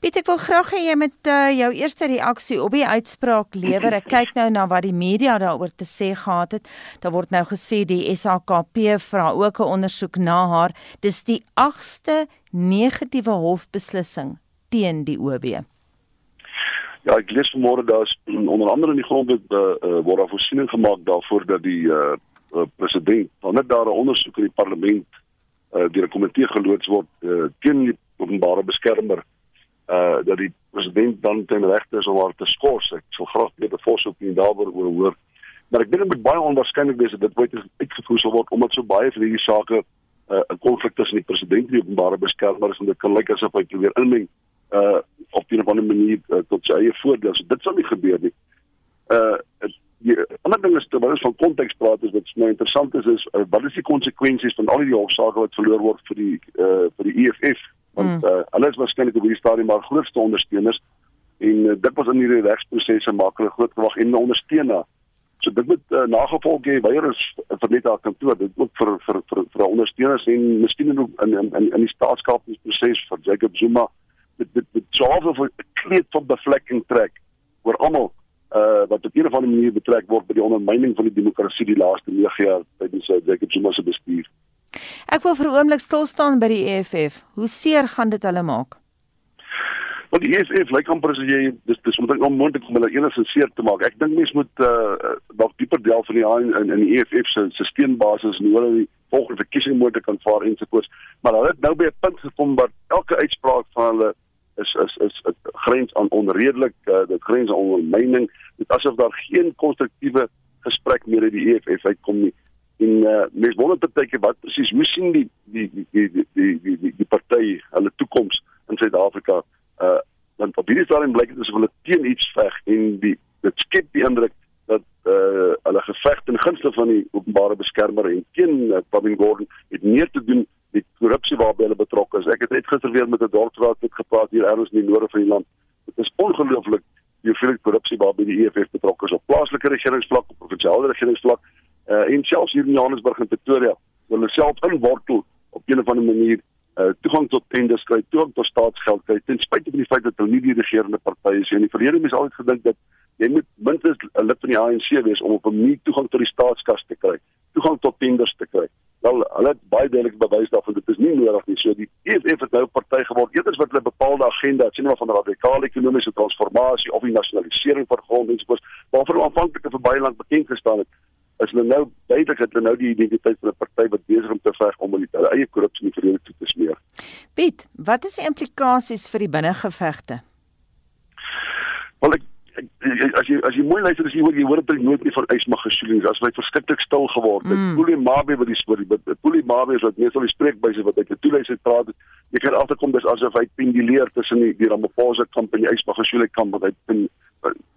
Piet, ek wil graag hê jy moet uh, jou eerste reaksie op die uitspraak lewer. Ek kyk nou na wat die media daaroor te sê gehad het. Daar word nou gesê die SAKP vra ook 'n ondersoek na haar. Dis die 8ste negatiewe hofbeslissing teen die OB. Ja, ek lees vanmôre daar's onder andere in die grondwet uh, uh, word daar voorsiening gemaak daarvoor dat die uh, uh, president wanneer daar 'n ondersoek in die parlement uh, deur 'n komitee geloods word uh, teen die openbare beskermer uh dat die president dan ten regte is om haar te skors. Ek sal graag weer 'n voorsoekie daaroor hoor. Maar ek dink dit moet baie onwaarskynlik wees dat dit ooit uitgevoer sal word omdat so baie van hierdie sake 'n uh, konflik tussen die president en die openbare beskermer is en dit kan lyk asof hy probeer inmeng uh op 'n of ander manier uh, tot sy eie voordeel. So dit sal nie gebeur nie. Uh die ander ding is terwyl ons van konteks praat is wat my interessant is is uh, wat is die konsekwensies van al die hofsaake wat verloor word vir die uh vir die EFF want mm. uh, hulle is waarskynlik op hierdie stadium maar grootste ondersteuners en uh, dit was in hierdie regsprosesse maak hulle groot gewag en ondersteuner. So dit moet uh, nagevolg hê weier is vir net haar kantoor dit ook vir vir vir vir ondersteuners en miskien ook in in in, die staatskapproses vir Jacob Zuma dit dit dit swaar vir 'n kleed van bevlekking trek oor almal uh wat op 'n of ander manier betrek word by die ondermyning van die demokrasie die laaste 9 jaar tydens Jacob Zuma se bestuur. Ek wil vir 'n oomblik stil staan by die EFF. Hoe seer gaan dit hulle maak? Want die EFF lyk amper as jy dis dis ek onmoontlik om hulle enigstens seer te maak. Ek dink mense moet uh dalk dieper delf van die in in, in die EFF se steenbasis en hoe hulle die volgende verkiesing moet kan vaar en so voort. Maar hulle het nou by 'n punt gekom waar elke uitspraak van hulle is is is 'n grens aan onredelik uh, dit grens aan ondermyning dit asof daar geen konstruktiewe gesprek meer uit die EFF uitkom nie en uh, mens wonder baie keer wat presies hoe sien die die die die die die die, party hulle toekoms in Suid-Afrika uh want op hierdie stadium blyk dit asof hulle teen iets veg en die dit skep die indruk dat uh hulle geveg ten gunste van die openbare beskermer en teen uh, Bobbing Gordon het meer te doen die korrupsie waarby hulle betrokke is. Ek het net gister weer met 'n dorpsraad het gepraat hier ergens in die noorde van die land. Dit is ongelooflik die hoeveelheid korrupsie waarby die EFF betrokke is op plaaslike regeringsvlak, op provinsiale regeringsvlak uh, en selfs hier in Johannesburg en Pretoria. Hulle self inwortel op 'n of ander manier uh, toegang tot tenders kry, toegang tot staatsgeld kry ten spyte van die feit dat hulle nie die regerende party is nie. In die verlede mense altyd gedink dat jy moet minstens 'n lid van die ANC wees om op 'n manier toegang tot die staatskas te kry, toegang tot tenders te kry. Wel, hulle het baie duidelik bewys daarvan dit is nie nodig nie. So die EFF het nou 'n party geword. Eers wat hulle bepaalde agenda, sien maar van radikale ekonomiese transformasie of die nasionalisering van grond en so voort, waarvoor hulle aanvanklik vir baie lank bekend gestaan het. Is hulle nou die identiteit van 'n party wat besig om te veg om hulle eie korrupsie in die verlede toe te smeer. Piet, wat is die implikasies vir die binnengevegte? Wel ek as jy as jy mooi luister as jy hoor jy hoor dit nooit meer van ysmagasjoelings as hy verskriklik stil geword het. Mm. Puli Mabe wat die storie Puli Mabe is wat meestal die spreekbuise wat hy te toelys het praat. Jy kan agterkom dis asof hy penduleer tussen die die Ramaphosa kamp en die ysmagasjoeling kamp wat hy in,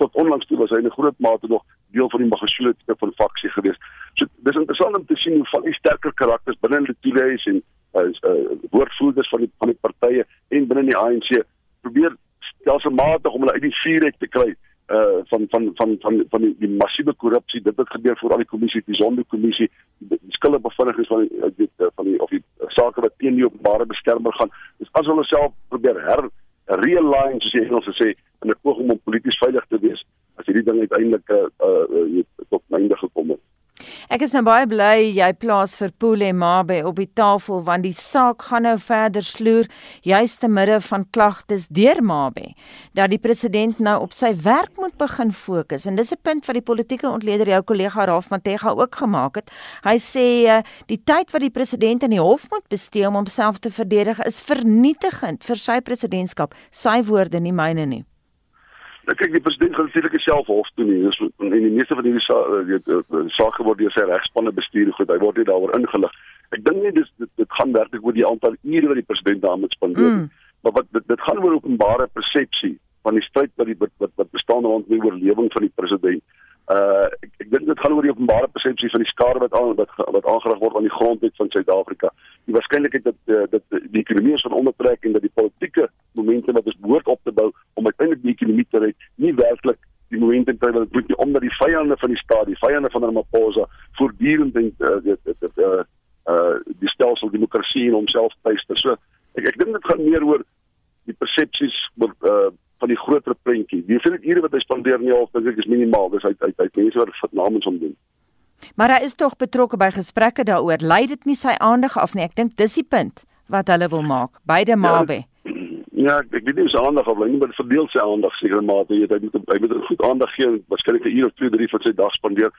tot onlangs toe was hy 'n groot mate nog deel van die magasjoeling tipe van faksie geweest. So dis interessant om te sien hoe van die sterker karakters binne die toelys en as uh, uh, woordvoerders van die van die partye en binne die ANC probeer stelselmatig om hulle uit die vuur uit te kry van van van van die, die massiewe korrupsie dit het gebeur voor al die kommissie die sondekommissie die, die skille bevindings van die, die van die of die sake wat teen die openbare beskermer gaan. Dis as hulle self probeer her realign soos jy Engels sê in 'n poging om polities veilig te wees as hierdie ding uiteindelik uh, uh tot einde gekom het Ek is nou baie bly jy plaas vir Pule Mabe op die tafel want die saak gaan nou verder sloer juis te midde van klagtes deur Mabe dat die president nou op sy werk moet begin fokus en dis 'n punt wat die politieke ontleder jou kollega Ralph Matega ook gemaak het. Hy sê eh, die tyd wat die president in die hof moet bestee om homself te verdedig is vernietigend vir sy presidentskap. Sy woorde nie myne nie. Nou kyk die president gaan natuurlik self hof toe nie. Dis en die meeste van hierdie sake weet eh, eh, sake word deur sy regspanne bestuur goed. Hy word nie daaroor ingelig. Ek dink nie dis dit, dit gaan werklik oor die aantal ure wat die president daar moet spandeer. Mm. Maar wat dit, dit gaan oor openbare persepsie van die stryd wat die wat wat bestaan rondom die oorlewing van die president uh ek, ek dink dit gaan oor die openbare persepsie van die skade wat aan wat wat aangerig word aan die grondwet van Suid-Afrika. Die waarskynlikheid dat uh, dat die ekonomie van ondertrek en dat die politieke momente wat ons behoort op uiteindelik die ekonomie te red, nie werklik die momente te wil doen omdat die vyande van die staat, die vyande van Ramaphosa voortdurend en uh, dit dit uh uh die stelsel demokrasie en homself tuister. So ek ek dink dit gaan meer oor die persepsies uh van die groter prentjie. Die hoeveelheid ure wat hy spandeer in die hof dink ek is minimaal. Dis uit uit uit mense wat dit namens hom doen. Maar hy is tog betrokke by gesprekke daaroor. Lei dit nie sy aandag af nie. Ek dink dis die punt wat hulle wil maak. Beide Mabe. Ja, ja ek, ek weet nie hoe sy aandag aflei nie, maar verdeel sy aandag seker mate. Jy weet hy moet hy moet goed aandag gee, waarskynlik 'n uur of 2, 3 van sy dag spandeer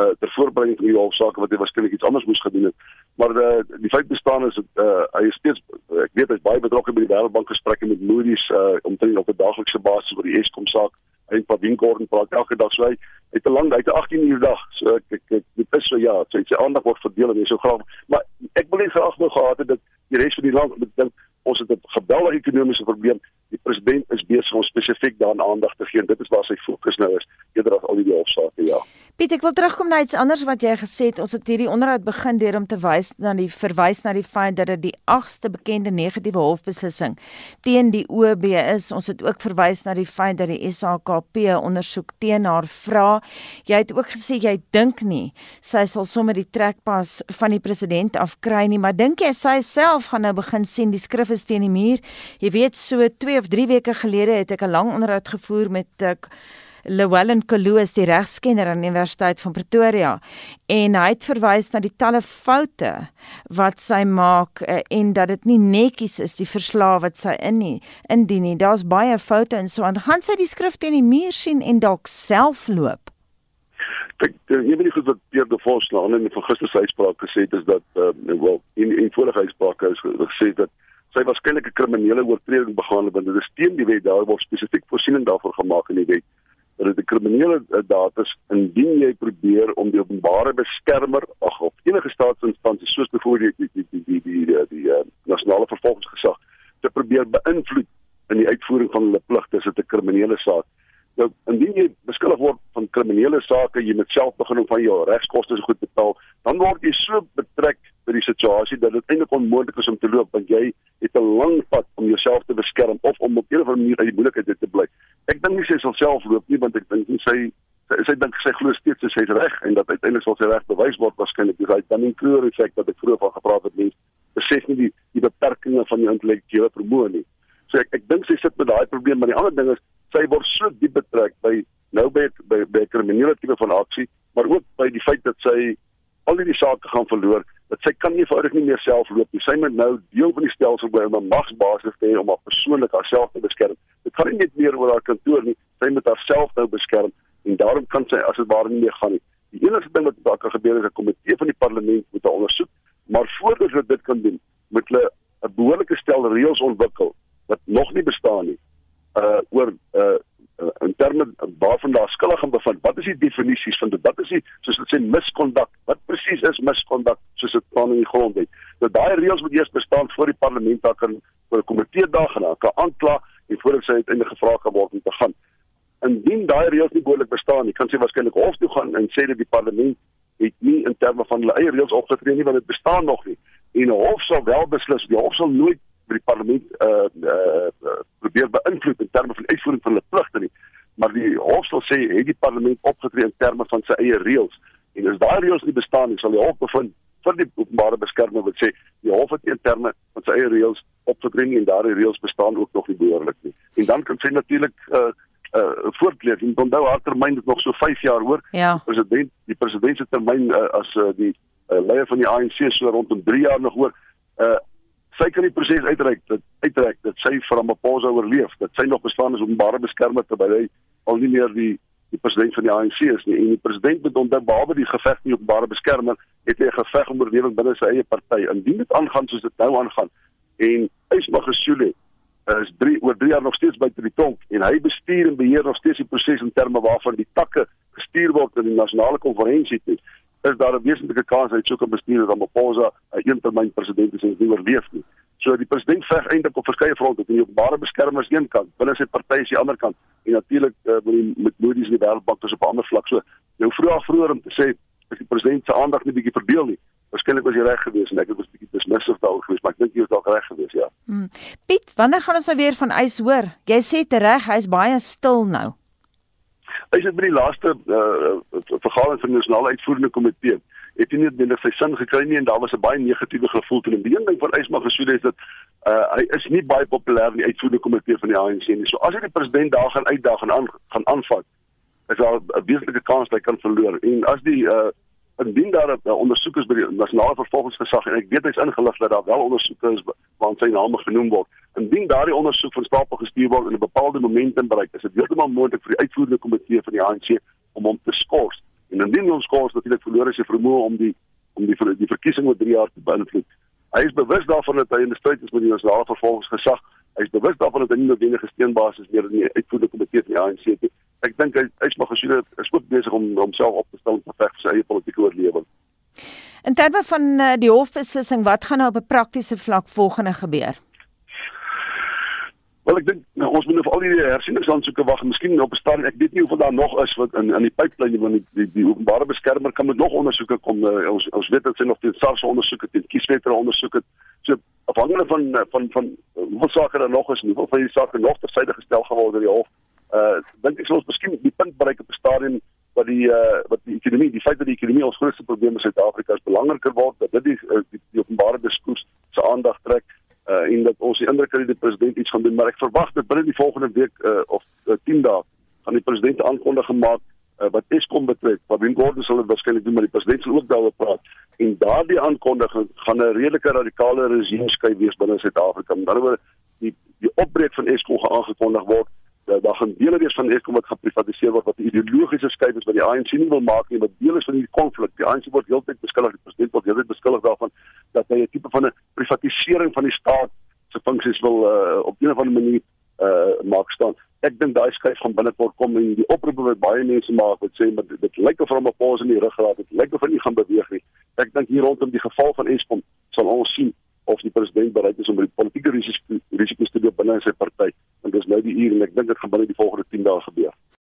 uh ter voorbereiding van die hofsaak wat hy waarskynlik iets anders moes gedoen het. Maar uh, die feit bestaan is dat uh hy is steeds ek weet hy's baie betrokke by die Wêreldbank gesprekke met Moody's uh omtrent op 'n daaglikse basis oor die Eskom saak. Hy het Pavin Gordon praat elke dag so hy het 'n lang hy het 'n 18 uur dag. So ek ek, ek dit is so ja, sy sy aandag word verdeel en hy so graag. Maar ek wil nie graag nou gehad het dat die res van die land dink ons het 'n geweldige ekonomiese probleem. Die president is besig om spesifiek daaraan aandag te gee. Dit is waar sy fokus nou is eerder as al die hofsaake, ja. Piet, ek wil terugkom na iets anders wat jy gesê het. Ons het hierdie onderhoud begin deur om te wys na die verwys na die feit dat dit die 8ste bekende negatiewe hofbeslissing teen die OB is. Ons het ook verwys na die feit dat die SAKP ondersoek teen haar vra. Jy het ook gesê jy dink nie sy sal sommer die trekpas van die president afkry nie, maar dink jy sy self gaan nou begin sien die skrif is teen die muur? Jy weet so 2 of 3 weke gelede het ek 'n lang onderhoud gevoer met ek uh, Llewellyn Koloos die regskenner aan die Universiteit van Pretoria en hy het verwys na die talle foute wat sy maak uh, en dat dit nie netjies is die verslae wat sy in nie indien nie. Daar's baie foute en so aan. Gaan sy die skrif teen die muur sien en dalk self loop? Ek jy weet nie goed wat Pierre de Vos nou in die se uitspraak gesê het is dat uh, wel in in vorige uitspraak is gesê dat sy waarskynlik 'n kriminele oortreding begaan het want dit is teen die wet. Daar word spesifiek voorsiening daarvoor gemaak in die wet dat dit 'n kriminele uh, daad is indien jy probeer om die openbare beskermer ag of enige staatsinstansie soos byvoorbeeld die die die die die die, die uh, nasionale vervolgingsgesag te probeer beïnvloed in die uitvoering van hulle pligte is dit 'n kriminele saak. Nou indien jy beskuldig word van kriminele sake, jy moet self begin om van jou regskoste goed betaal, dan word jy so betrek by die situasie dat dit eintlik onmoontlik is om te loop want jy het 'n lang pad om jouself te beskerm of om op 'n of ander manier uit die moeilikheid te bly. Ek dink nie sy sal self loop nie want ek dink nie sy sy, sy dink sy glo steeds sy is reg en dat uiteindelik sal sy reg bewys word waarskynlik hy dan in kleur effek dat ek vroeër van gepraat het mense besef nie die die beperkings van jou intellektuele vermoë nie. So ek ek dink sy sit met daai probleem maar die ander ding is sy word so diep betrek by nou by by, by kriminele tipe van aksie maar ook by die feit dat sy al hierdie sake gaan verloor dat sy kan nie eenvoudig nie meer self loop nie. Sy moet nou deel van die stelsel bly om 'n magsbasis te hê om haar persoonlik haarself te beskerm. Dit gaan nie net meer oor haar kantoor nie. Sy moet haarself nou beskerm en daarom kan sy as dit ware nie meer gaan nie. Die enigste ding wat daar kan gebeur is 'n komitee van die parlement moet haar ondersoek, maar voordat hulle dit kan doen, moet hulle 'n behoorlike stel reëls ontwikkel wat nog nie bestaan nie. Uh oor uh uh, in terme waarvan daar skuldig gaan bevind. Wat is die definisies van dit? Wat is die soos dit sê miskondak? Wat presies is miskondak soos dit staan in die grondwet? Nou daai reëls moet eers bestaan voor die parlement daar kan vir 'n komitee daar gaan kan aankla en voordat sy uiteindelik gevra kan word om te gaan. Indien daai reëls nie behoorlik bestaan nie, kan sy waarskynlik hof toe gaan en sê dat die parlement het nie in terme van hulle eie reëls opgetree nie want dit bestaan nog nie. En hof sal wel beslis, die hof sal nooit by die parlement uh uh probeer beïnvloed in terme van uitvoering van hulle pligte nie maar die hof sal sê het die parlement opgetree in terme van sy eie reëls en as daai reëls nie bestaan nie sal die hof bevind vir die openbare beskerming wat sê die hof het nie in terme van sy eie reëls opgetree nie en daardie reëls bestaan ook nog nie behoorlik nie en dan kan sy natuurlik uh uh voortleef. En onthou haar termyn is nog so 5 jaar hoor. Ja. president die president se termyn uh, as uh, die uh, leier van die ANC so rondom 3 jaar nog hoor. Uh sy kan die proses uitreik dat uitreik dat sy vir Ramaphosa oorleef dat sy nog bestaan as openbare beskermer terwyl hy al nie meer die die president van die ANC is nie. En die president moet onthou behalwe die geveg nie openbare beskermer het hy 'n geveg om oorlewing binne sy eie party. Indien dit aangaan soos dit nou aangaan en Ysma Gesule is 3 oor 3 jaar nog steeds by die tronk en hy bestuur en beheer nog steeds die proses in terme waarvan die takke gestuur word in die nasionale konferensie toe is daar 'n wesentlike kans hy sou kan bestuur dat Ramaphosa 'n eentermyn president is en nie oorleef nie. So die president veg eintlik op verskeie fronte, die openbare beskermers een kant, binne sy party is die ander kant en natuurlik uh, met die met Moody's in die wêreldbank is op 'n ander vlak. So jou vroeg vroeër om te sê as die president se aandag net bietjie verdeel nie. Waarskynlik was hy reg geweest en ek het dismissief daaroor geweest, maar ek dink jy was dalk reg geweest, ja. Hmm. Piet, wanneer gaan ons nou weer van ys hoor? Jy sê te reg, hy's baie stil nou. Hy sit by die laaste uh, vergadering van die nasionale uitvoerende komitee het nie noodwendig sy sin gekry nie en daar was 'n baie negatiewe gevoel teen hom. Die een ding van Ysma Gesuele is dat uh, hy is nie baie populêr in die uitvoerende komitee van die ANC nie. So as hy die president daar gaan uitdaag en aan gaan aanvat, is daar 'n wesentlike kans dat hy kan verloor. En as die uh, indien daar 'n ondersoek is by die nasionale vervolgingsgesag en ek weet hy's ingelig dat daar wel ondersoeke is waar sy naam genoem word. Indien daardie ondersoek van stapel gestuur word in 'n bepaalde momentum bereik, is dit heeltemal moontlik vir die uitvoerende komitee van die ANC om hom te skors. En indien ons skors natuurlik verloor as hy vermoë om die om die die verkiesing oor 3 jaar te beïnvloed. Hy is bewus daarvan dat hy in stryd is met die nasionale vervolgingsgesag. Hy is bewus daarvan dat hy nie noodwendig gesteenbasis meer in die uitvoerende komitee van die ANC het nie ek dink hy hy's maar gesien is ook besig om homself op te stel om te veg vir sy eie politieke oorlewing. In terme van uh, die hofbeslissing, wat gaan nou op 'n praktiese vlak volgende gebeur? Wel ek dink nou, ons moet nou vir al die hersieningsaansoeke wag. Miskien op 'n stadium, ek weet nie hoeveel daar nog is wat in in die pipeline van die die, die openbare beskermer kan met nog ondersoeke kom. Uh, ons ons weet dat sy nog teen SARS ondersoeke, teen kieswetter ondersoeke. So afhangende van van van hoeveel sake daar nog is, hoeveel van die sake nog tersyde gestel gaan word deur die hof uh dink ek sou ons miskien die punt bereik op 'n stadium wat die uh wat die ekonomie, die feit dat die ekonomie ons grootste probleem in Suid-Afrika is belangriker word, dat dit die, uh, die, die openbare diskurs se aandag trek uh en dat ons die indruk kry die president iets gaan doen, maar ek verwag dat binne die volgende week uh of uh, 10 dae gaan die president aankondig gemaak uh, wat Eskom betref. Wien Gordon sal dit waarskynlik doen, maar die president sal ook daaroor praat. En daardie aankondiging gaan 'n redelike radikale regime skei wees binne Suid-Afrika. Met ander woorde, die die opbreek van Eskom gaan aangekondig word dat daar gaan dele wees van Eskom wat geprivatiseer word wat ideologiese skeid is wat die ANC nie wil maak nie, wat deel is van hierdie konflik. Die ANC word heeltyd beskuldig, die president word heeltyd beskuldig daarvan dat hy 'n tipe van 'n privatisering van die staat se funksies wil uh, op 'n of ander manier uh, maak staan. Ek dink daai skuif gaan binnekort kom en die oproepe wat baie mense maak wat sê maar dit, dit lyk of hom 'n pos in die rug gehad het. Dit lyk of hy nie gaan beweeg nie. Ek dink hier rondom die geval van Eskom sal ons sien of die president bereid is om die politieke risiko's risiko's te deel binne sy party dis nou die uur en ek dink dit gaan binne die volgende 10 dae gebeur.